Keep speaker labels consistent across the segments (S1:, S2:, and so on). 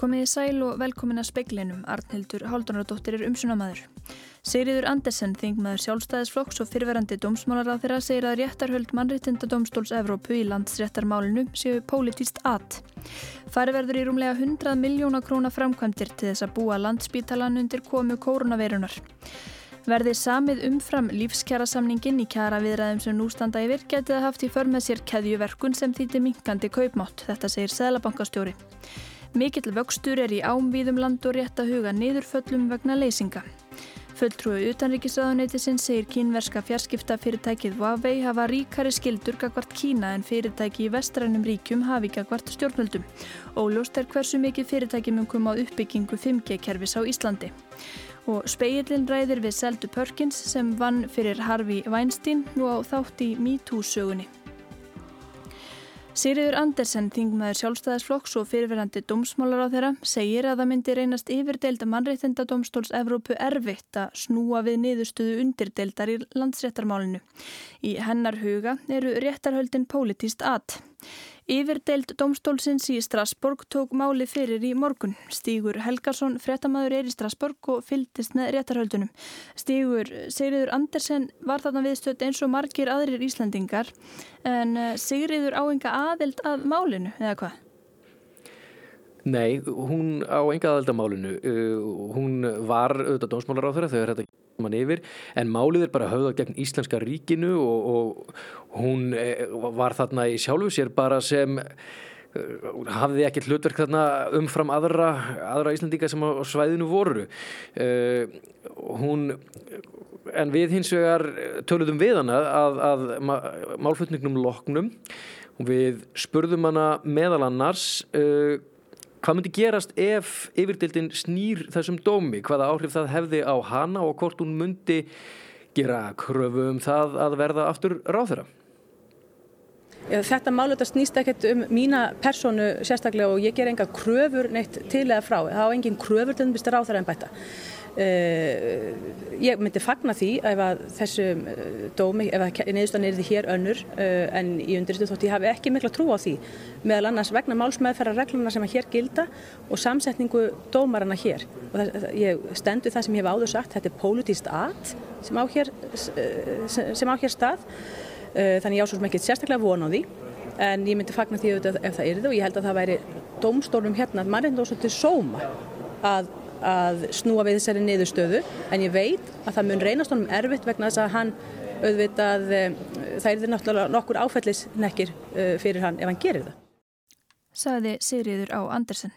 S1: Komið í sæl og velkomin að speiklinum, Arnhildur Haldunardóttir er umsunamaður. Sigriður Andersen, þingmaður sjálfstæðisflokks og fyrverandi dómsmálar á þeirra, segir að réttarhöld mannréttindadómstóls Evrópu í landsréttarmálinu séu pólitíst at. Fariverður í rúmlega 100 miljóna króna framkvæmdir til þess að búa landsbítalan undir komu kórunaveirunar. Verði samið umfram lífskjærasamningin í kjara viðræðum sem nú standa yfir getið að haft í för með sér keðjuverkun sem þýtti minkandi kaupmátt, þetta segir Sælabankastjóri. Mikill vöxtur er í ámvíðum land og rétt að huga niðurföllum vegna leysinga. Fulltrúi utanríkisraðuneytisinn segir kínverska fjarskipta fyrirtækið Huawei hafa ríkari skildur gagvart Kína en fyrirtæki í vestrænum ríkjum hafi gagvart stjórnvöldum. Óljóst er hversu mikið fyrirtæki mun koma á uppbyggingu 5G-kerfis á Íslandi. Og speillin ræðir við Seldu Perkins sem vann fyrir Harfi Weinstein og þátt í MeToo-sögunni. Sigriður Andersen, þingmaður sjálfstæðisflokks og fyrirverandi dómsmálar á þeirra, segir að það myndi reynast yfirdeilda mannreitinda dómstóls Evrópu erfitt að snúa við niðurstöðu undirdeildar í landsréttarmálinu. Í hennar huga eru réttarhöldin pólitíst að. Yfirdeild domstólsins í Strasborg tók máli fyrir í morgun. Stígur Helgarsson, frettamæður er í Strasborg og fyldist með réttarhöldunum. Stígur Sigriður Andersen var þarna viðstöld eins og margir aðrir Íslandingar en eh, Sigriður áenga aðild að málinu, eða hvað?
S2: Nei, hún á enga aðild að málinu. Uh, hún var auðvitað dómsmálar á þeirra þegar þetta mann yfir en málið er bara höfðað gegn Íslenska ríkinu og, og hún eh, var þarna í sjálfu sér bara sem eh, hafði ekki hlutverk þarna umfram aðra, aðra Íslandíka sem á svæðinu voru. Uh, hún en við hins vegar töluðum við hana að, að málflutningnum loknum. Og við spurðum hana meðal annars uh, Hvað myndi gerast ef yfirdildin snýr þessum dómi? Hvaða áhrif það hefði á hana og hvort hún myndi gera kröfu um það að verða aftur ráþurra?
S3: Þetta málu þetta snýst ekkert um mína personu sérstaklega og ég ger enga kröfur neitt til eða frá. Það á engin kröfur til þess að ráþurra en bæta. Uh, ég myndi fagna því ef að þessu uh, dómi, ef að neðustan er því hér önnur uh, en í undirstu þótt ég hafi ekki mikla trú á því. Meðal annars vegna málsmeðferðar regluna sem að hér gilda og samsetningu dómarana hér. Og það, ég stendu það sem ég hef áður sagt þetta er pólitíst at sem á hér, sem á hér stað. Þannig ég ásúsum ekki sérstaklega vona á því en ég myndi fagna því ef það er það og ég held að það væri dómstólum hérna mannreindósandi sóma að að snúa við þessari niðurstöðu en ég veit að það mun reynast honum erfitt vegna þess að hann auðvitað eh, það er því náttúrulega nokkur áfællisnekkir eh, fyrir hann ef hann gerir það.
S1: Saði Sigriður á Andersen.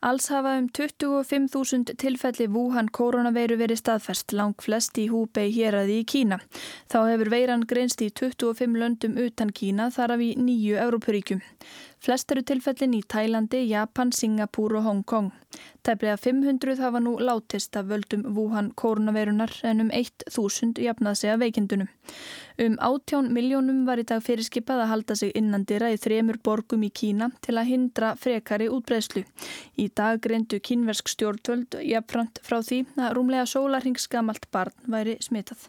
S1: Alls hafa um 25.000 tilfelli Wuhan koronaveiru verið staðfest lang flest í Húbei héræði í Kína. Þá hefur veiran greinst í 25 löndum utan Kína þar af í nýju Európaríkjum. Flest eru tilfellin í Tælandi, Japan, Singapúr og Hong Kong. Tæplega 500 hafa nú látist af völdum Wuhan koronaveirunar en um 1000 jafnað sig að veikindunum. Um 18 miljónum var í dag fyrirskipað að halda sig innandira í þremur borgum í Kína til að hindra frekari útbreyslu. Í dag greindu kínversk stjórnvöld jafnframt frá því að rúmlega sólarhingsgamalt barn væri smitað.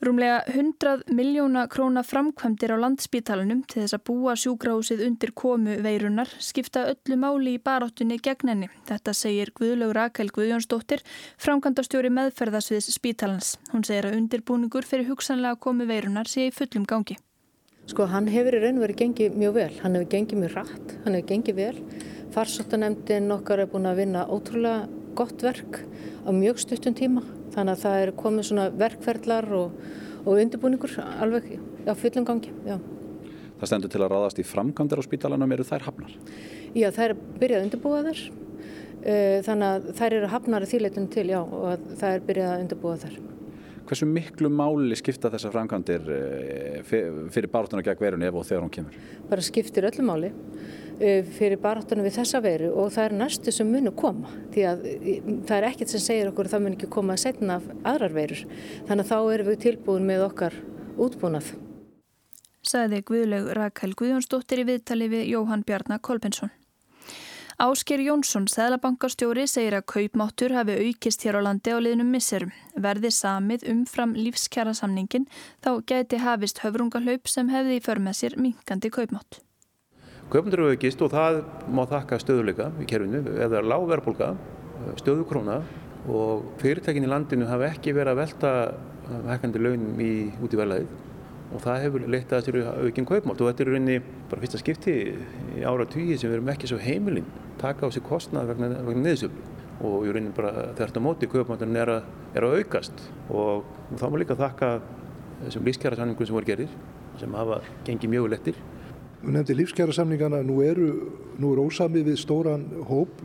S1: Rúmlega 100 miljóna króna framkvæmdir á landspítalunum til þess að búa sjúkrahúsið undir komu veirunar skipta öllu máli í baróttunni gegn henni. Þetta segir Guðlaug Rakel Guðjónsdóttir, framkvæmdastjóri meðferðasviðs spítalans. Hún segir að undirbúningur fyrir hugsanlega komu veirunar sé í fullum gangi.
S4: Sko hann hefur í raun verið gengið mjög vel. Hann hefur gengið mjög rætt, hann hefur gengið vel. Farsóttanemndin okkar er búin að vinna ótrúlega gott verk á mjög stuttum tíma þannig að það er komið svona verkferðlar og, og undirbúningur alveg á fullum gangi. Já.
S5: Það stendur til að ráðast í framkvæmdar á spítalanum, eru þær hafnar?
S4: Já, þær er byrjað að undirbúa þær, þannig að þær eru hafnar að þýleitunum til, já, og það er byrjað að undirbúa þær.
S5: Hversu miklu máli skipta þessar framkvæmdir fyrir baráttunar gegn verunni ef og þegar hún kemur?
S4: Bara skiptir öllu máli. Eh, fyrir baráttunum við þessa veru og það er næstu sem munu koma því að eh, það er ekkert sem segir okkur að það mun ekki koma að setna af aðrar verur þannig að þá erum við tilbúin með okkar útbúnað.
S1: Saði Guðlaug Rakel Guðjónsdóttir í viðtali við Jóhann Bjarnar Kolbensson. Ásker Jónsson, Sæðlabankastjóri, segir að kaupmáttur hafi aukist hér á landi á liðnum misserum. Verði samið umfram lífskjara samningin þá geti hafist höfrungalaup sem hefði í förmið sér minkandi kaupmátt.
S6: Kaupandur eru aukist og það má þakka stöðuleika í kerfinu. Eða lág verðbólka, stöðu króna og fyrirtækin í landinu hafa ekki verið að velta hækkandi launum í, út í verðlæðið og það hefur leitt að þessu aukinn kaupmátt. Og þetta er rauninni bara fyrsta skipti í ára tíu sem við erum ekki svo heimilinn taka á sig kostnað vegna, vegna neðsöflu og í rauninni bara þetta móti kaupmátturinn er, er að aukast. Og, þá má líka þakka þessum lífskjara samningum sem voru gerir sem hafa gengið mjög lettir
S7: Þú nefndi lífskjara samningana, nú eru, nú eru ósamið við stóran hóp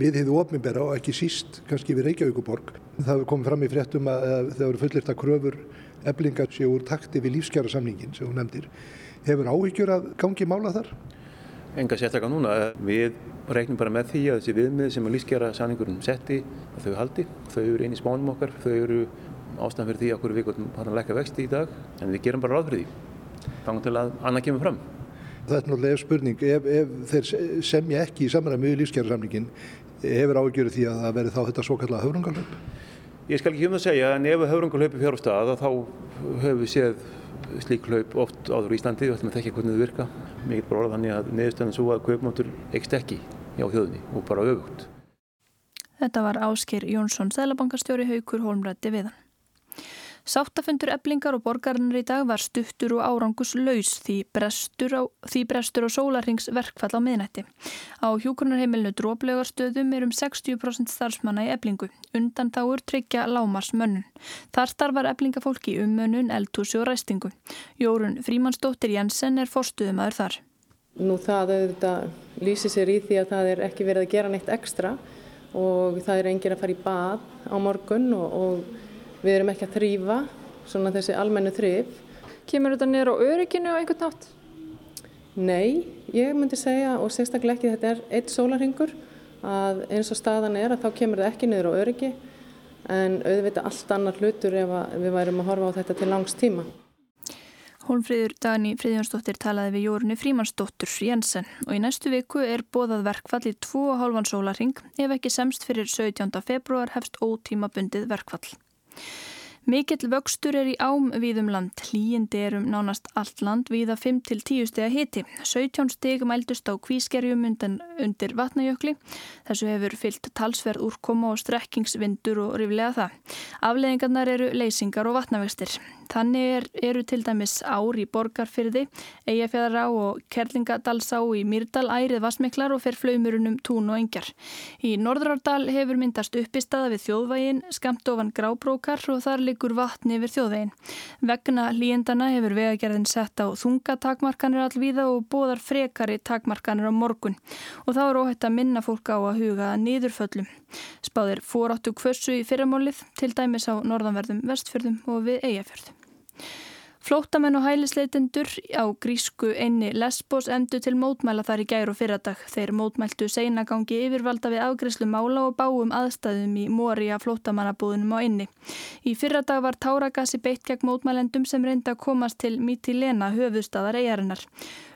S7: við hefðu ofnibera og ekki síst kannski við Reykjavíkuborg. Það komið fram í fréttum að það eru fullirta kröfur eblingar séu úr takti við lífskjara samningin sem þú nefndir. Hefur áhyggjur að gangi mála þar?
S6: Enga sérstaklega núna. Við reiknum bara með því að þessi viðmið sem að lífskjara samningurinn setti að þau haldi. Þau eru í spánum okkar, þau eru ástæðan fyrir því að hverju við gotum að leggja vexti í dag en við gerum bara ráð fyrir því. Þannig til að annað kemur fram.
S7: Það er náttúrulega spurning, ef, ef þeir semja ekki í samræmi við lífskjærasamningin, hefur ágjörðu því að það verði þá þetta svo kallað höfrungalöp?
S6: Ég skal ekki um það segja, en ef höfrungalöpi fjár á stað, þá höfum við séð slík hlaup oft áður í Íslandi, við ætlum að tekja hvernig þau virka. Mér get bara orða þannig að neðustöðan svo að kaupmáttur ekst ekki hjá þjóðinni og bara öfugt.
S1: Þetta var Áskir Jónsson, Sælabankastjóri Haukur Holmrætti viðan. Sáttafundur eblingar og borgarinnar í dag var stuttur og árangus laus því brestur á, því brestur á sólarringsverkfall á miðnætti. Á hjókunarheimilinu dróplegarstöðum er um 60% starfsmanna í eblingu, undan þáur tryggja lámars mönnun. Þar starfar eblingafólki um mönnun, eldhúsi og ræstingu. Jórun Frímansdóttir Jensen er forstuðumæður þar.
S4: Nú það auðvitað lýsi sér í því að það er ekki verið að gera neitt ekstra og það er engin að fara í bað á morgun og, og Við erum ekki að þrýfa svona þessi almennu þrýf.
S8: Kemur þetta niður á örygginu á einhvern nátt?
S4: Nei, ég myndi segja og sérstaklega ekki þetta er eitt sólarhingur að eins og staðan er að þá kemur þetta ekki niður á öryggi en auðvitað allt annar hlutur ef við værum að horfa á þetta til langs tíma.
S1: Hólmfríður Dagni Fríðjónsdóttir talaði við Jórunni Frímansdóttur Jensen og í næstu viku er bóðað verkfall í 2,5 sólarhing ef ekki semst fyrir 17. februar hefst ótíma bundið verkfall. Mikill vöxtur er í ám viðum land, hlýjindi er um nánast allt land viða 5-10 steg að hiti. 17 steg mældust á kvískerjum undir vatnajökli. Þessu hefur fyllt talsverð úrkoma og strekkingsvindur og riflega það. Afleðingarnar eru leysingar og vatnavextir. Þannig er, eru til dæmis ár í borgarfyrði, eigafjæðará og kerlingadalsá í Myrdal ærið vasmiklar og fer flaumurunum tún og engjar. Í Norðrárdal hefur myndast uppistaða við þjóðvægin, skamt ofan grábrókar og þar liggur vatni yfir þjóðvegin. Vegna líendana hefur vegagerðin sett á þunga takmarkanir allvíða og bóðar frekari takmarkanir á morgun og þá er óhætt að minna fólk á að huga niðurföllum. Spáðir fóráttu kvössu í fyrramálið, til dæmis á norðanverðum vestfjörðum og við eigafjörðum. Flótamenn og hælisleitendur á grísku einni Lesbos endu til mótmæla þar í gær og fyrradag. Þeir mótmæltu seinagangi yfirvalda við afgriðslu mála og báum aðstæðum í móri að flótamannabúðunum á inni. Í fyrradag var táragassi beitt gegn mótmælendum sem reynda að komast til Mítilena höfuðstaðar eigarinnar.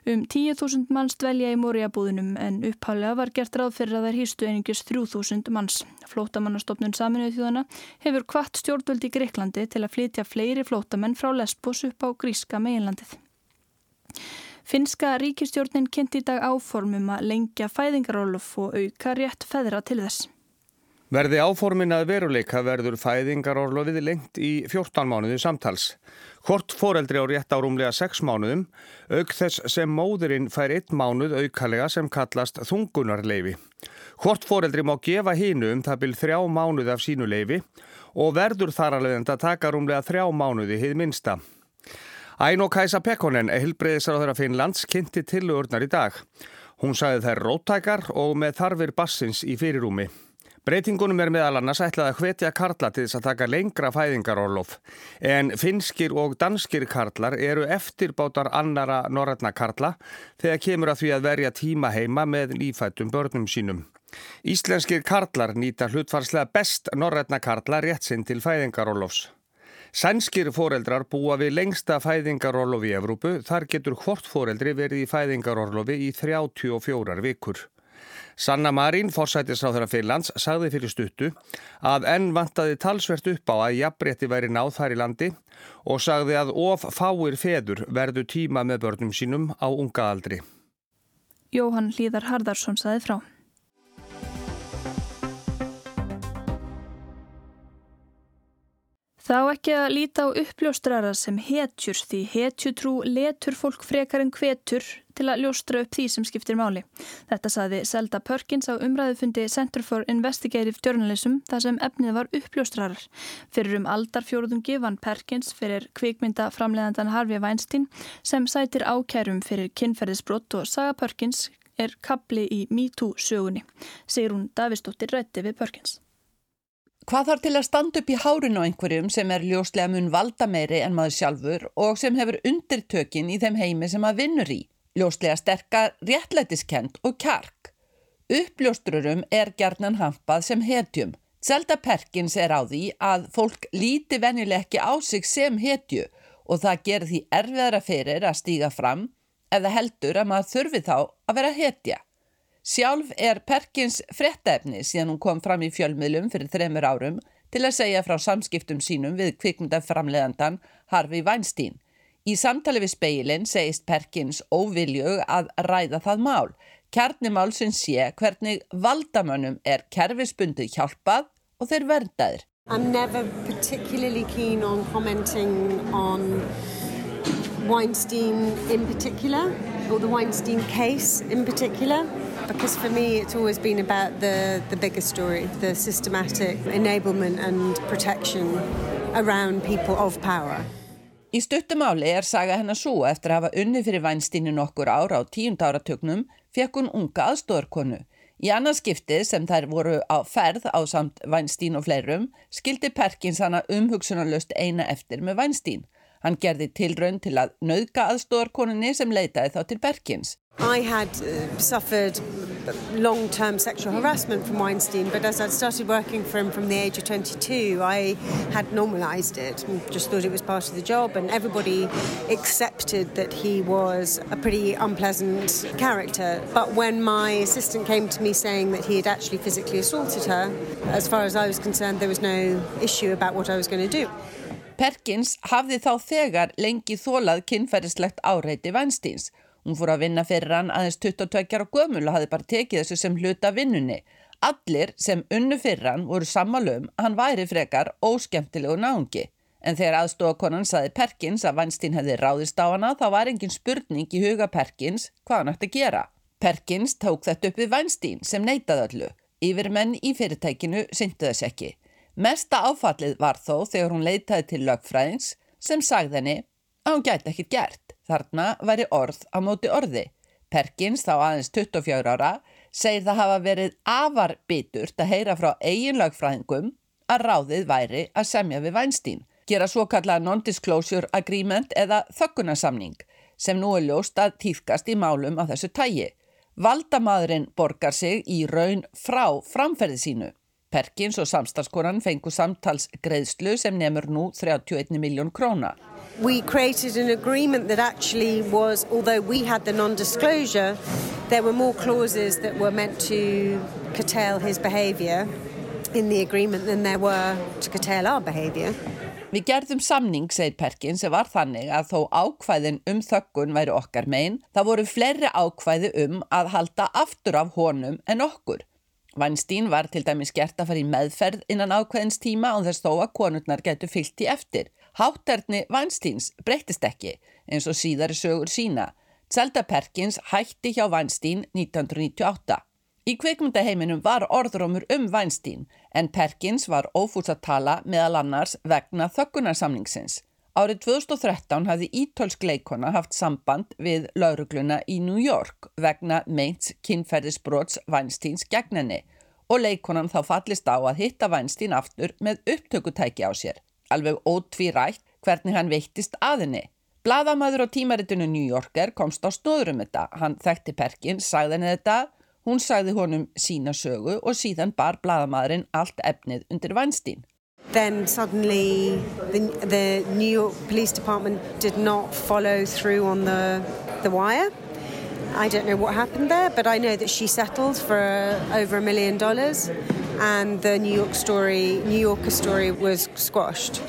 S1: Um 10.000 manns dvelja í Móriabúðunum en upphálega var gert ráð fyrir að þær hýstu einingis 3.000 manns. Flótamannastofnun saminuð þjóðana hefur kvart stjórnvöldi í Greiklandi til að flytja fleiri flótamenn frá Lesbos upp á gríska meginlandið. Finska ríkistjórnin kynnti í dag áformum að lengja fæðingarólof og auka rétt feðra til þess.
S9: Verði áformin að veruleika verður fæðingarorlofið lengt í 14 mánuði samtals. Hvort foreldri á rétt árumlega 6 mánuðum, auk þess sem móðurinn fær 1 mánuð aukalega sem kallast þungunarleifi. Hvort foreldri má gefa hínu um það byrj 3 mánuð af sínu leifi og verður þar alveg að taka rúmlega 3 mánuði hið minsta. Æno Kæsa Pekkonen, hilbreyðisar á þeirra Finnlands, kynnti tilurnar í dag. Hún sagði þær róttækar og með þarfir bassins í fyrirúmi. Breytingunum er meðal annars ætlað að hvetja karla til þess að taka lengra fæðingarorlof en finskir og danskir karlar eru eftirbátar annara norrætna karla þegar kemur að því að verja tíma heima með lífættum börnum sínum. Íslenskir karlar nýta hlutfarslega best norrætna karla rétt sinn til fæðingarorlofs. Sænskir foreldrar búa við lengsta fæðingarorlofi í Evrópu, þar getur hvort foreldri verið í fæðingarorlofi í 34 vikur. Sanna Marín, forsætisráþara Finlands, sagði fyrir stuttu að enn vantaði talsvert upp á að jafnbretti væri náð þar í landi og sagði að of fáir feður verðu tíma með börnum sínum á unga aldri.
S1: Jóhann Hlíðar Harðarsson saði frá. Þá ekki að líta á uppljóstrara sem hetjur því hetjutrú letur fólk frekar en hvetur til að ljóstra upp því sem skiptir máli. Þetta saði Selda Perkins á umræðufundi Center for Investigative Journalism þar sem efnið var uppljóstrarar. Fyrir um aldarfjóruðungi vann Perkins fyrir kvikmynda framleðandan Harvey Weinstein sem sætir ákærum fyrir kynferðisbrott og Saga Perkins er kapli í MeToo sögunni. Sigur hún Davistóttir rætti við Perkins.
S10: Hvað þarf til að standa upp í hárinu á einhverjum sem er ljóslega mun valda meiri en maður sjálfur og sem hefur undirtökin í þeim heimi sem maður vinnur í? Ljóslega sterkar, réttlætiskend og kjark. Uppljóstrurum er gerðnan hampað sem hetjum. Zelda Perkins er á því að fólk líti venjuleg ekki á sig sem hetju og það gerir því erfiðara fyrir að stíga fram eða heldur að maður þurfi þá að vera hetja. Sjálf er Perkins frettefni síðan hún kom fram í fjölmiðlum fyrir þreymur árum til að segja frá samskiptum sínum við kvikmyndaframleðandan Harvey Weinstein. Í samtali við speilin segist Perkins óviljug að ræða það mál. Kjarnimál sem sé hvernig valdamönnum er kerfisbundið hjálpað og þeir verdaðir.
S11: I'm never particularly keen on commenting on Weinstein in particular or the Weinstein case in particular. Because for me it's always been about the, the bigger story, the systematic enablement and protection around people of power.
S10: Í stuttumáli er saga hennar svo eftir að hafa unni fyrir vænstínu nokkur ára á tíund áratögnum fekk hún unga aðstóðarkonu. Í annarskiptið sem þær voru á ferð á samt vænstín og fleirum skildi Perkins hana umhugsunarlust eina eftir með vænstín. Hann gerði tilraun til að nauðka aðstóðarkoninni sem leitaði þá til Perkins.
S11: I had uh, suffered long term sexual harassment from Weinstein, but as I'd started working for him from the age of 22, I had normalised it and just thought it was part of the job, and everybody accepted that he was a pretty unpleasant character. But when my assistant came to me saying that he had actually physically assaulted her, as far as I was concerned, there was no issue about what I was going to do.
S10: Perkins hafði þá þegar lengi þólað kynferðislegt áreiti Weinsteins Hún fór að vinna fyrir hann aðeins 22 ára gömul og hafði bara tekið þessu sem hluta vinnunni. Allir sem unnu fyrir hann voru sammalum hann væri frekar óskemtilegu náungi. En þegar aðstofakonan saði Perkins að Weinstein hefði ráðist á hana þá var engin spurning í huga Perkins hvað hann ætti að gera. Perkins tók þetta upp við Weinstein sem neytaði öllu. Yfirmenn í fyrirtækinu syndu þess ekki. Mesta áfallið var þó þegar hún leitaði til lögfræðings sem sagði henni að hún gæti ekkit gert. Þarna væri orð á móti orði. Perkins, þá aðeins 24 ára, segir það hafa verið afar biturt að heyra frá eiginlagfræðingum að ráðið væri að semja við Weinstein, gera svo kallað non-disclosure agreement eða þökkunarsamning sem nú er ljóst að týðkast í málum á þessu tægi. Valdamadurinn borgar sig í raun frá framferði sínu. Perkins og samstagskonan fengu samtalsgreðslu sem nefnur nú 31 miljón króna.
S11: We created an agreement that actually was, although we had the non disclosure, there were more clauses that were meant to curtail his behaviour in the agreement than there were to curtail our behaviour.
S10: Við gerðum samning, segir Perkins, sem var þannig að þó ákvæðin um þökkun væri okkar megin, það voru fleiri ákvæði um að halda aftur af honum en okkur. Weinstein var til dæmis gert að fara í meðferð innan ákvæðins tíma og þess þó að konurnar getur fyllt í eftir. Hátterni Weinsteins breytist ekki eins og síðari sögur sína. Zelda Perkins hætti hjá Weinstein 1998. Í kveikmyndaheiminum var orðrómur um Weinstein en Perkins var ófús að tala meðal annars vegna þökkunarsamningsins. Árið 2013 hafði ítölsk leikona haft samband við laurugluna í New York vegna meint kynferðisbrots Weinsteins gegnenni og leikonan þá fallist á að hitta Weinstein aftur með upptökutæki á sér alveg ótvírætt hvernig hann veittist aðinni. Blaðamæður á tímaritinu New Yorker komst á stóðrum þetta. Hann þekkti Perkins, sagði henni þetta, hún sagði honum sína sögu og síðan bar blaðamæðurinn allt efnið undir Weinstein.
S11: Then suddenly the, the New York Police Department did not follow through on the, the wire. I don't know what happened there, but I know that she settled for over a million dollars and the New York story, New Yorker story was squashed.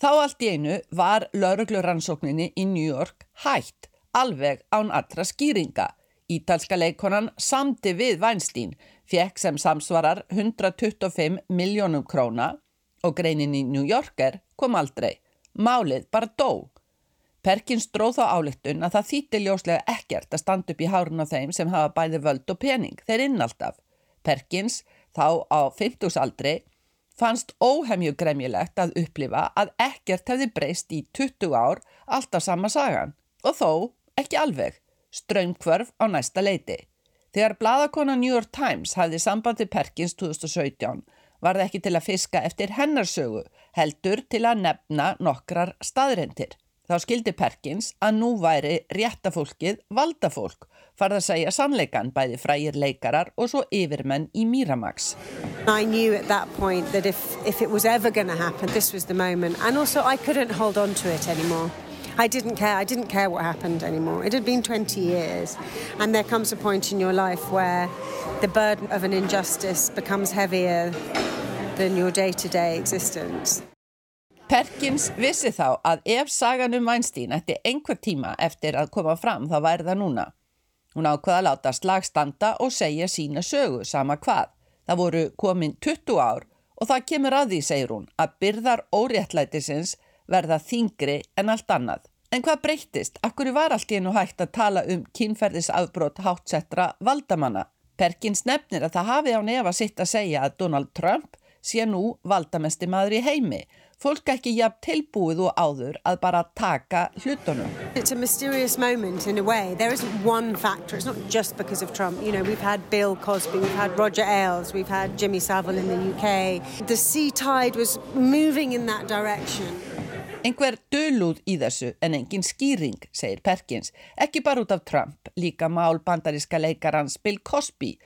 S10: Þá allt í einu var lauruglurannsókninni í New York hætt, alveg án allra skýringa. Ítalska leikonan samdi við Weinstein, fekk sem samsvarar 125 miljónum króna og greinin í New Yorker kom aldrei. Málið bara dó. Perkins dróð þá áliktun að það þýtti ljóslega ekkert að standa upp í hárun á þeim sem hafa bæði völd og pening, þeir innalltaf. Perkins, þá á 50 aldri, fannst óhemju gremjulegt að upplifa að ekkert hefði breyst í 20 ár alltaf sama sagan og þó ekki alveg, ströymkvörf á næsta leiti. Þegar bladakona New York Times hafði sambandi Perkins 2017 var það ekki til að fiska eftir hennarsögu, heldur til að nefna nokkrar staðrendir. Þá skildi Perkins að nú væri réttafólkið valdafólk, farð að segja sannleikan bæði frægir leikarar og svo yfirmenn í Miramax.
S11: I knew at that point that if, if it was ever going to happen, this was the moment. And also I couldn't hold on to it anymore. I didn't care. I didn't care what happened anymore. It had been 20 years. And there comes a point in your life where the burden of an injustice becomes heavier than your day-to-day -day existence.
S10: Perkins vissi þá að ef sagan um Weinstein ætti einhver tíma eftir að koma fram þá væri það núna. Hún ákvaða að láta slagstanda og segja sína sögu sama hvað. Það voru komin 20 ár og það kemur að því, segir hún, að byrðar óréttlætisins verða þingri en allt annað. En hvað breyttist? Akkur var allt í enu hægt að tala um kynferðisafbrót hátsettra valdamanna? Perkins nefnir að það hafi á nefa sitt að segja að Donald Trump sé nú valdamesti maður í heimi. Fólk ekki jafn tilbúið og áður að bara taka hlutunum.
S11: It's a mysterious moment in a way. There isn't one factor. It's not just because of Trump. You know, we've had Bill Cosby, we've had Roger Ailes, we've had Jimmy Savile in the UK. The sea tide was moving in that direction.
S10: Einhver dölúð í þessu en engin skýring, segir Perkins, ekki bara út af Trump, líka mál bandaríska leikarans Bill Cosby,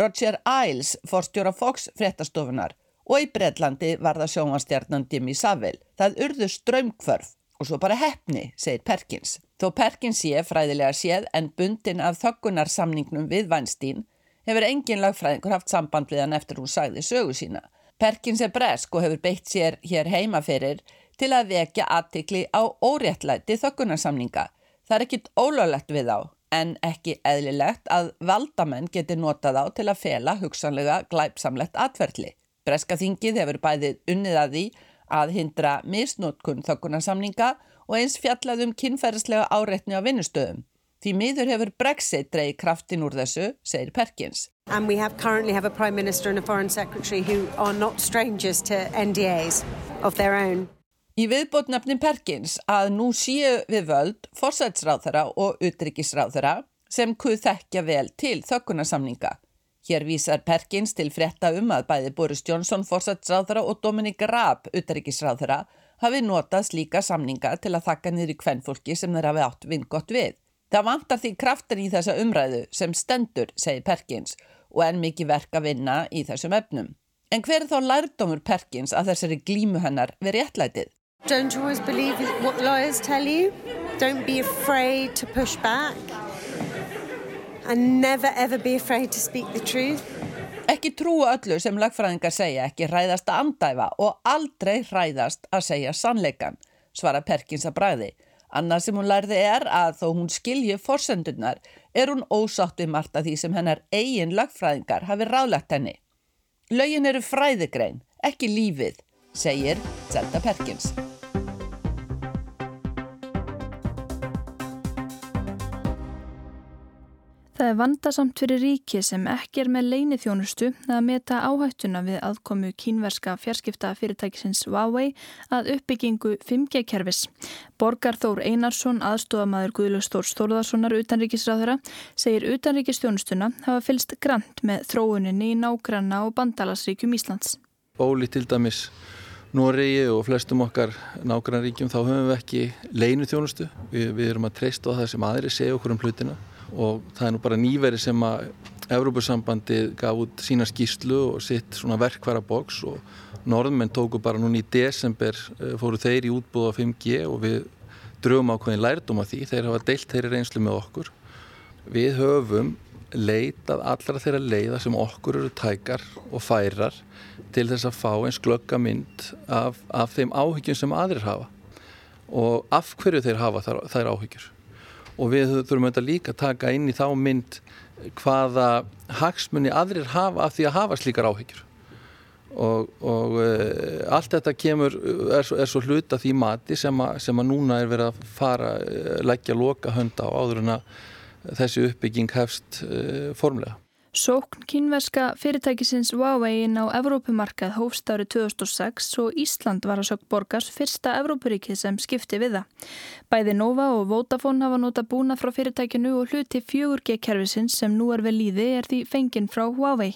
S10: Roger Ailes, forstjóra Fox fréttastofunar og í Breitlandi var það sjónvastjarnan Jimmy Savile. Það urðu strömmkvörf og svo bara hefni, segir Perkins. Þó Perkins sé fræðilega séð en bundin af þöggunarsamningnum við Weinstein hefur engin lagfræðingur haft samband við hann eftir hún sagði sögu sína. Perkins er bresk og hefur beitt sér hér heima fyrir til að vekja aðtikli á óréttlæti þökkunarsamninga. Það er ekkit ólöglegt við á, en ekki eðlilegt að valdamenn geti notað á til að fela hugsanlega glæpsamlegt atverðli. Breska þingið hefur bæðið unnið að því að hindra misnótkun þökkunarsamninga og eins fjallað um kynferðislega áreitni á vinnustöðum. Því miður hefur Brexit dreigi kraftin úr þessu, segir Perkins.
S11: And we have currently have a Prime Minister and a Foreign Secretary who are not strangers to NDAs of their own.
S10: Í viðbótnafnin Perkins að nú séu við völd forsætsráðara og utryggisráðara sem kuð þekkja vel til þökkunarsamninga. Hér vísar Perkins til frétta um að bæði Boris Johnson forsætsráðara og Dominic Raab utryggisráðara hafi notað slíka samninga til að þakka niður í kvennfólki sem þeir hafi átt vingott við. Það vantar því kraftin í þessa umræðu sem stendur, segir Perkins, og enn mikið verk að vinna í þessum efnum. En hver er þá lærdómur Perkins að þessari glímu hennar við réttlætið?
S11: Don't always believe what lawyers tell you. Don't be afraid to push back. And never ever be afraid to speak the truth.
S10: Ekki trúa öllu sem lagfræðingar segja, ekki hræðast að andæfa og aldrei hræðast að segja sannleikan, svara Perkins að bræði. Annað sem hún lærði er að þó hún skilji forsendurnar er hún ósátt við margt að því sem hennar eigin lagfræðingar hafi ráðlagt henni. Laugin eru fræðigrein, ekki lífið, segir Zelda Perkins.
S1: Það er vandasamt fyrir ríki sem ekki er með leinithjónustu að meta áhættuna við aðkomu kínverska fjarskipta fyrirtækisins Huawei að uppbyggingu 5G-kerfis. Borgar Þór Einarsson, aðstofamæður Guðlustór Stórðarssonar utanríkisráðura, segir utanríkistjónustuna hafa fylst grant með þróuninni í nágranna og bandalasríkjum Íslands.
S12: Bóli til dæmis Noregi og flestum okkar nágrannríkjum þá höfum við ekki leinithjónustu. Við, við erum að treysta á það sem aðri segja okkur um hlutina og það er nú bara nýveri sem að Evrópussambandi gaf út sína skýslu og sitt svona verkværa boks og norðmenn tóku bara núni í desember fóru þeir í útbúð á 5G og við drögum ákveðin lærdom af því, þeir hafa deilt þeirri reynslu með okkur. Við höfum leitað allra þeirra leiða sem okkur eru tækar og færar til þess að fá eins glögga mynd af, af þeim áhyggjum sem aðrir hafa. Og af hverju þeir hafa þær, þær áhyggjur og við þurfum auðvitað líka að taka inn í þá mynd hvaða hagsmunni aðrir hafa af því að hafa slíkar áhyggjur og, og uh, allt þetta kemur, er, er svo hluta því mati sem, a, sem að núna er verið að fara, leggja loka hönda á áður en að þessi uppbygging hefst uh, formlega.
S1: Sókn kínverska fyrirtækisins Huawei inn á Evrópumarkað hófst árið 2006 og Ísland var að sökk borgars fyrsta Evrópuríkið sem skipti við það. Bæði Nova og Vodafone hafa nota búna frá fyrirtækinu og hluti 4G-kerfisins sem nú er við líði er því fenginn frá Huawei.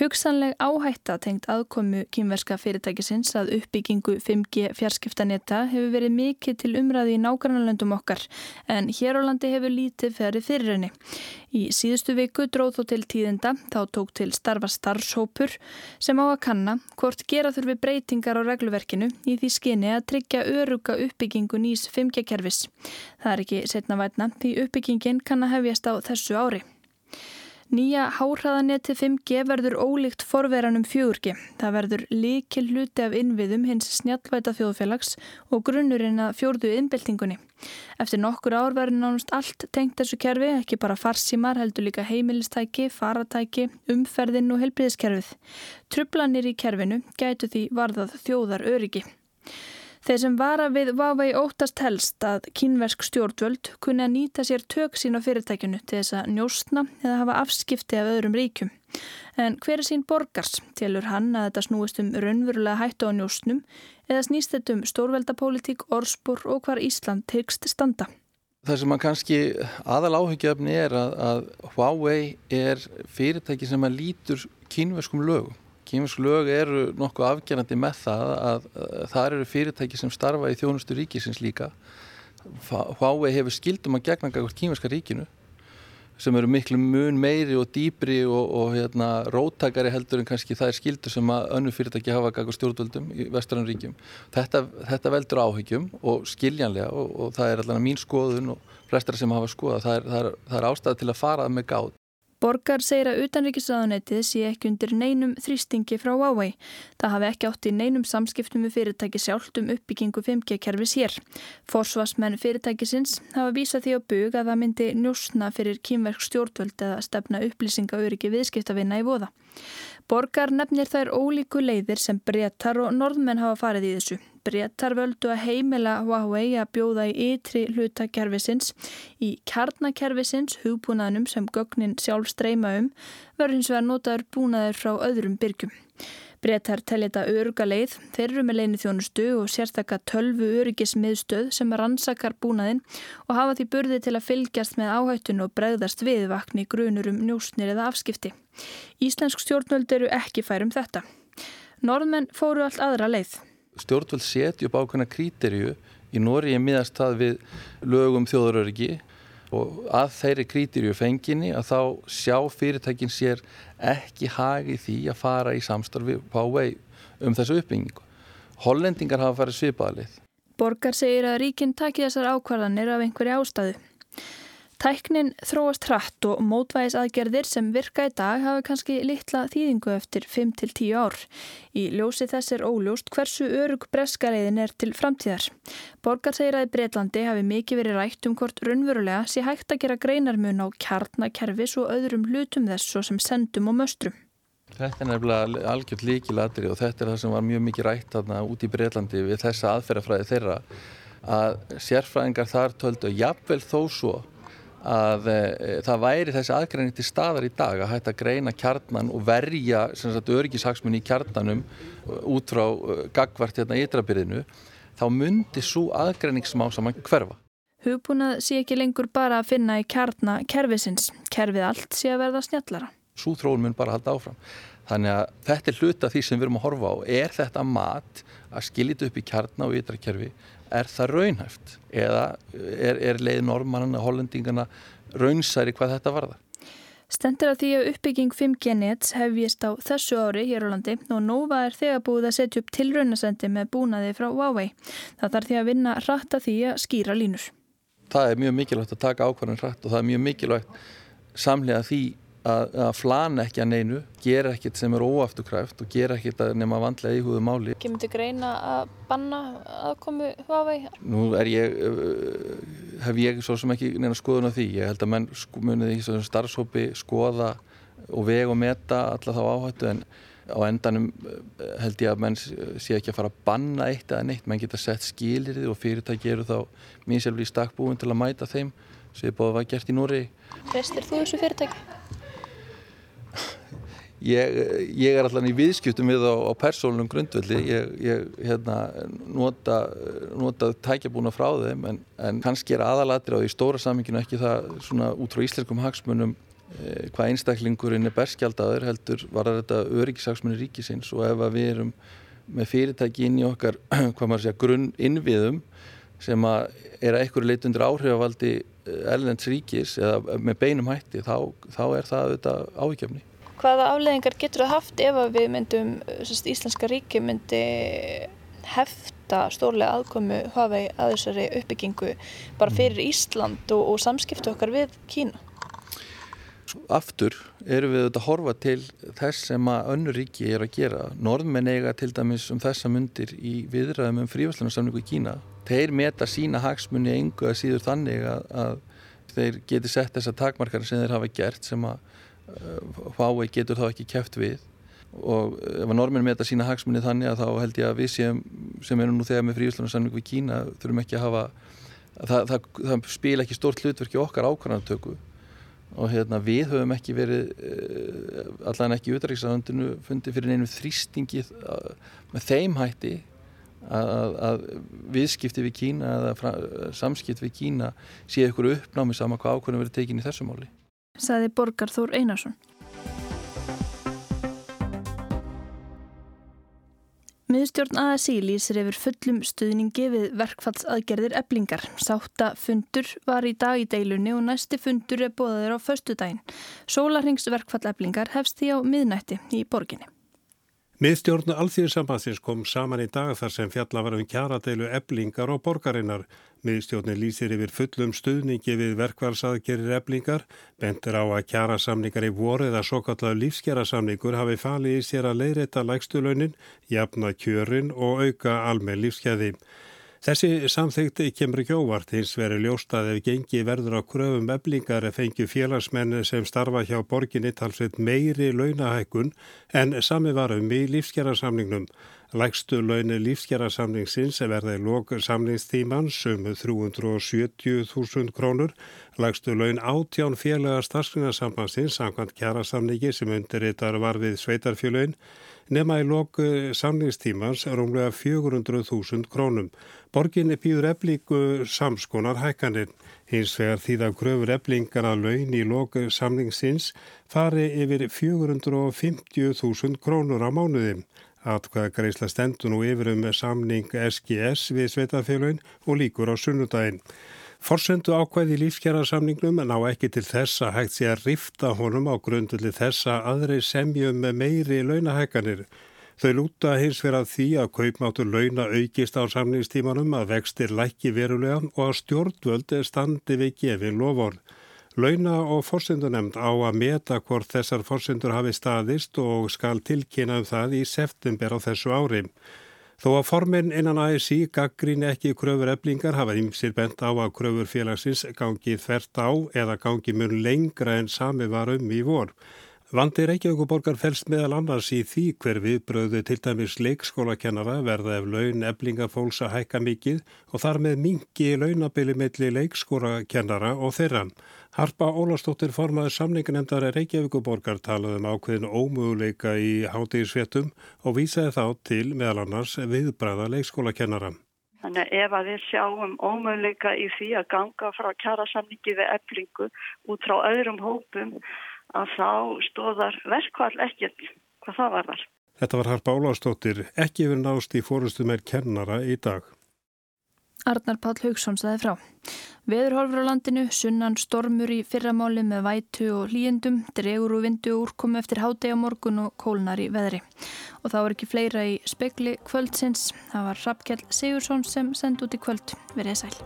S1: Hugsanleg áhætta tengt aðkomu kínverska fyrirtækisins að uppbyggingu 5G fjarskiptanetta hefur verið mikið til umræði í nákvæmlandum okkar en hér á landi hefur lítið ferið fyrir henni. Í síðustu viku dróð þó til tíðinda þá tók til starfa starfshópur sem á að kanna hvort gera þurfi breytingar á regluverkinu í því skinni að tryggja öruga uppbyggingu nýs 5G-kerfis. Það er ekki setna vætna því uppbyggingin kann að hefjast á þessu ári. Nýja háhraðanetti 5G verður ólíkt forveranum 4G. Það verður líkil hluti af innviðum hins snjallvæta þjóðfélags og grunnurinn að fjórðu innbyltingunni. Eftir nokkur ár verður nánast allt tengt þessu kerfi, ekki bara farsímar, heldur líka heimilistæki, faratæki, umferðin og helbriðiskerfið. Trublanir í kerfinu gætu því varðað þjóðar öryggi. Þeir sem vara við Huawei óttast helst að kínversk stjórnvöld kunni að nýta sér tök sín á fyrirtækjunu til þess að njóstna eða hafa afskipti af öðrum ríkjum. En hver er sín borgars? Tilur hann að þetta snúist um raunverulega hættu á njóstnum eða snýst þetta um stórveldapólitík, orspor og hvar Ísland tegst standa?
S12: Það sem að kannski aðal áhyggjöfni er að, að Huawei er fyrirtæki sem að lítur kínverskum lögum. Kýmsk lög eru nokkuð afgjörandi með það að, að það eru fyrirtæki sem starfa í þjónustu ríkisins líka. Huawei hefur skildum að gegna gagvart kýmverska ríkinu sem eru miklu mun meiri og dýbri og, og hérna, róttakari heldur en kannski það er skildur sem að önnu fyrirtæki hafa gagvart stjórnvöldum í vestrannuríkjum. Þetta, þetta veldur áhyggjum og skiljanlega og, og það er allavega mín skoðun og flestra sem hafa skoða. Það er, er, er ástæða til að fara með gátt.
S1: Borgar segir að utanrikiðsraðunetið sé ekki undir neinum þrýstingi frá Huawei. Það hafi ekki átt í neinum samskiptum með fyrirtæki sjálft um uppbyggingu 5G-kerfis hér. Forsvarsmenn fyrirtækisins hafa vísað því á bug að það myndi njósna fyrir kýmverk stjórnvöld eða stefna upplýsingauriki viðskiptavinna í voða. Borgar nefnir þær ólíku leiðir sem brettar og norðmenn hafa farið í þessu. Brettar völdu að heimila Huawei að bjóða í ytri hlutakerfisins í kjarnakerfisins hugbúnaðnum sem gögnin sjálf streyma um verður hins vegar notaður búnaður frá öðrum byrgjum. Brettar telja þetta öruga leið, þeir eru með leini þjónustu og sérstakka tölvu öryggismiðstöð sem rannsakar búnaðinn og hafa því burði til að fylgjast með áhættun og bregðast viðvakni grunur um njósnir eða afskipti. Íslensk stjórnvöld eru ekki færum þetta. Norðmenn fóru allt aðra leið
S12: stjórnvöld setja upp ákveðna kríterju í Nóri er miðast það við lögum þjóðaröryggi og að þeirri kríterju fenginni að þá sjá fyrirtækin sér ekki hagi því að fara í samstarfi á vei um þessu uppbyggingu. Hollendingar hafa farið svipaðalið.
S1: Borgar segir að ríkinn taki þessar ákvarðanir af einhverju ástæðu. Tæknin þróast hratt og mótvægisaðgerðir sem virka í dag hafa kannski litla þýðingu eftir 5-10 ár. Í ljósi þess er óljóst hversu örug breskaleiðin er til framtíðar. Borgar segir að í Breitlandi hafi mikið verið rætt um hvort raunverulega sé hægt að gera greinarmun á kjarnakerfis og öðrum hlutum þess svo sem sendum og möstrum.
S12: Þetta er nefnilega algjört líkilatri og þetta er það sem var mjög mikið rætt þarna út í Breitlandi við þessa aðferðafræði þeirra að sérfræðingar þar töldu jafnvel þó svo að e, það væri þessi aðgreining til staðar í dag að hætta að greina kjarnan og verja öryggishagsmunni í kjarnanum eh, út frá uh, gagvart hérna í ytrabyrðinu þá myndi svo aðgreiningsmá saman hverfa.
S1: Hugbúnað sé ekki lengur bara að finna í kjarna kervisins, kerfið allt sé að verða snjallara.
S12: Svo þróun mun bara halda áfram. Þannig að þetta er hluta því sem við erum að horfa á. Er þetta mat að skiljita upp í kjarna og ytrakerfi er það raunhæft eða er, er leið normannana, hollendingana raunsæri hvað þetta varða?
S1: Stendur á því að uppbygging 5G nets hefjist á þessu ári hér á landi og Nova er þegar búið að setja upp tilraunasendi með búnaði frá Huawei. Það þarf því að vinna rætt að því að skýra línur.
S12: Það er mjög mikilvægt að taka ákvarðan rætt og það er mjög mikilvægt samlega því að, að flana ekki að neinu, gera ekkert sem er óafturkræft og gera ekkert að nema vandlega íhúðu máli.
S8: Kemur til greina að banna aðkomu Huawei?
S12: Nú er ég, hef ég svo sem ekki neina skoðun á því. Ég held að menn munið í starfshópi skoða og veg og meta alla þá áhættu en á endanum held ég að menn sé ekki að fara að banna eitt eða neitt. Menn geta sett skilirði og fyrirtæki eru þá mín sjálfur í stakkbúin til að mæta þeim sem er búið að vera gert í Núri.
S8: Treystir þú þessu fyrirtæki?
S12: Ég, ég er alltaf í viðskiptum við á, á persónum grundvelli, ég, ég hérna, nota, nota tækjabúna frá þeim en, en kannski er aðalatri á því stóra saminginu ekki það svona út frá íslenskum hagsmunum eh, hvað einstaklingurinn er berskjaldadur heldur var þetta öryggishagsmunni ríkisins og ef við erum með fyrirtæki inn í okkar hvað maður segja grunn innviðum sem að er að einhverju leit undir áhrifavaldi ellends ríkis eða með beinum hætti þá, þá er það auðvitað ávíkjöfni.
S8: Hvaða afleðingar getur það haft ef við myndum, sérst, Íslenska ríki myndi hefta stórlega aðkomu Huawei að þessari uppbyggingu bara fyrir Ísland og, og samskiptu okkar við Kína?
S12: Aftur erum við að horfa til þess sem að önnu ríki er að gera. Norðmenn eiga til dæmis um þessa mundir í viðræðum um frívæslanarsamningu í Kína. Þeir meta sína hagsmunni engu að síður þannig að, að þeir geti sett þessa takmarkar sem þeir hafa gert sem að Huawei getur þá ekki kæft við. Og ef að normin með þetta sína hagsmunni þannig að þá held ég að við sem, sem erum nú þegar með fríðslanarsamling við Kína þurfum ekki að hafa það, það, það spila ekki stórt hlutverki okkar ákvarðantöku og hérna, við höfum ekki verið allan ekki í utræksaðundinu fundið fyrir einum þrýstingi með þeim hætti að, að viðskipti við Kína eða samskipti við Kína sé ykkur uppnámi sama hvað ákvarðan verið tekin í þessu máli
S1: saði Borgar Þór Einarsson. Miðstjórn ASI lýsir yfir fullum stuðningi við verkfallsaðgerðir eblingar. Sátta fundur var í dag í deilunni og næsti fundur er bóðaður á förstu daginn. Sólarhengsverkfall eblingar hefst því á miðnætti í borginni.
S13: Miðstjórnu Alþjóðsambansins kom saman í dag þar sem fjalla var um kjaradeilu eblingar og borgarinnar. Miðstjórnu lýsir yfir fullum stuðningi við verkvælsaðgerir eblingar, bentur á að kjarasamningar í voru eða svo kallar lífskjarasamningur hafi falið í sér að leiðrætta lægstulaunin, jafna kjörin og auka almenn lífskjæði. Þessi samþygti kemur ekki óvart hins verið ljóst að ef gengi verður á kröfum eblingar fengju félagsmenn sem starfa hjá borginni talsveit meiri launahækkun en sami varum í lífskjærasamningnum. Lægstu launi lífskjærasamningsins verði lók samningstímans um 370.000 krónur. Lægstu laun átján félaga starfsgrunnarsambansins samkvæmt kjærasamningi sem undirritar var við sveitarfjölun nema í lók samningstímans rúmlega 400.000 krónum. Borginni býður eflíku samskonar hækkanir. Hins vegar því að kröfur eflingar að laun í lók samningsins fari yfir 450.000 krónur á mánuði. Atkvæða greiðsla stendur nú yfir um samning SGS við sveitafélagin og líkur á sunnudaginn. Forsendu ákvæði lífskjara-samningnum ná ekki til þess að hægt sé að rifta honum á grundulli þess að aðri semjum með meiri launahækkanir. Þau lúta hins vera því að kaupmáttur launa aukist á samningstímanum að vextir lækki verulega og að stjórnvöld standi við gefin lofórn. Launa og fórsendunemnd á að meta hvort þessar fórsendur hafi staðist og skal tilkynna um það í september á þessu ári. Þó að formin innan ASI gaggrín ekki kröfur eblingar hafa ymsir bent á að kröfur félagsins gangi þvert á eða gangi mjög lengra en sami var um í vor. Vandi Reykjavíkuborgar fælst meðal annars í því hver viðbröðu til dæmis leikskólakennara verða ef laun eblingafólks að hækka mikið og þar með mingi launabili melli leikskólakennara og þeirra. Harpa Ólastóttir formaður samninganemndar Reykjavíkuborgar talaði um ákveðin ómöguleika í hátíðisvéttum og vísaði þá til meðal annars viðbræða leikskólakennara.
S14: Þannig ef að við sjáum ómöguleika í því að ganga frá kjærasamningi við eblingu út frá öðrum hópum að þá stóðar verkvall ekkert hvað það var þar.
S13: Þetta var Harpa Ólástóttir, ekki verið nást í fórustu með kennara í dag.
S1: Arnar Páll Haugsson saði frá. Veðurhorfur á landinu, sunnan stormur í fyrramáli með vætu og hlýjendum, dregur og vindu og úrkomi eftir hádegi á morgun og kólnar í veðri. Og þá er ekki fleira í spekli kvöldsins. Það var Rappkjell Sigursson sem sendi út í kvöld. Verið sæl.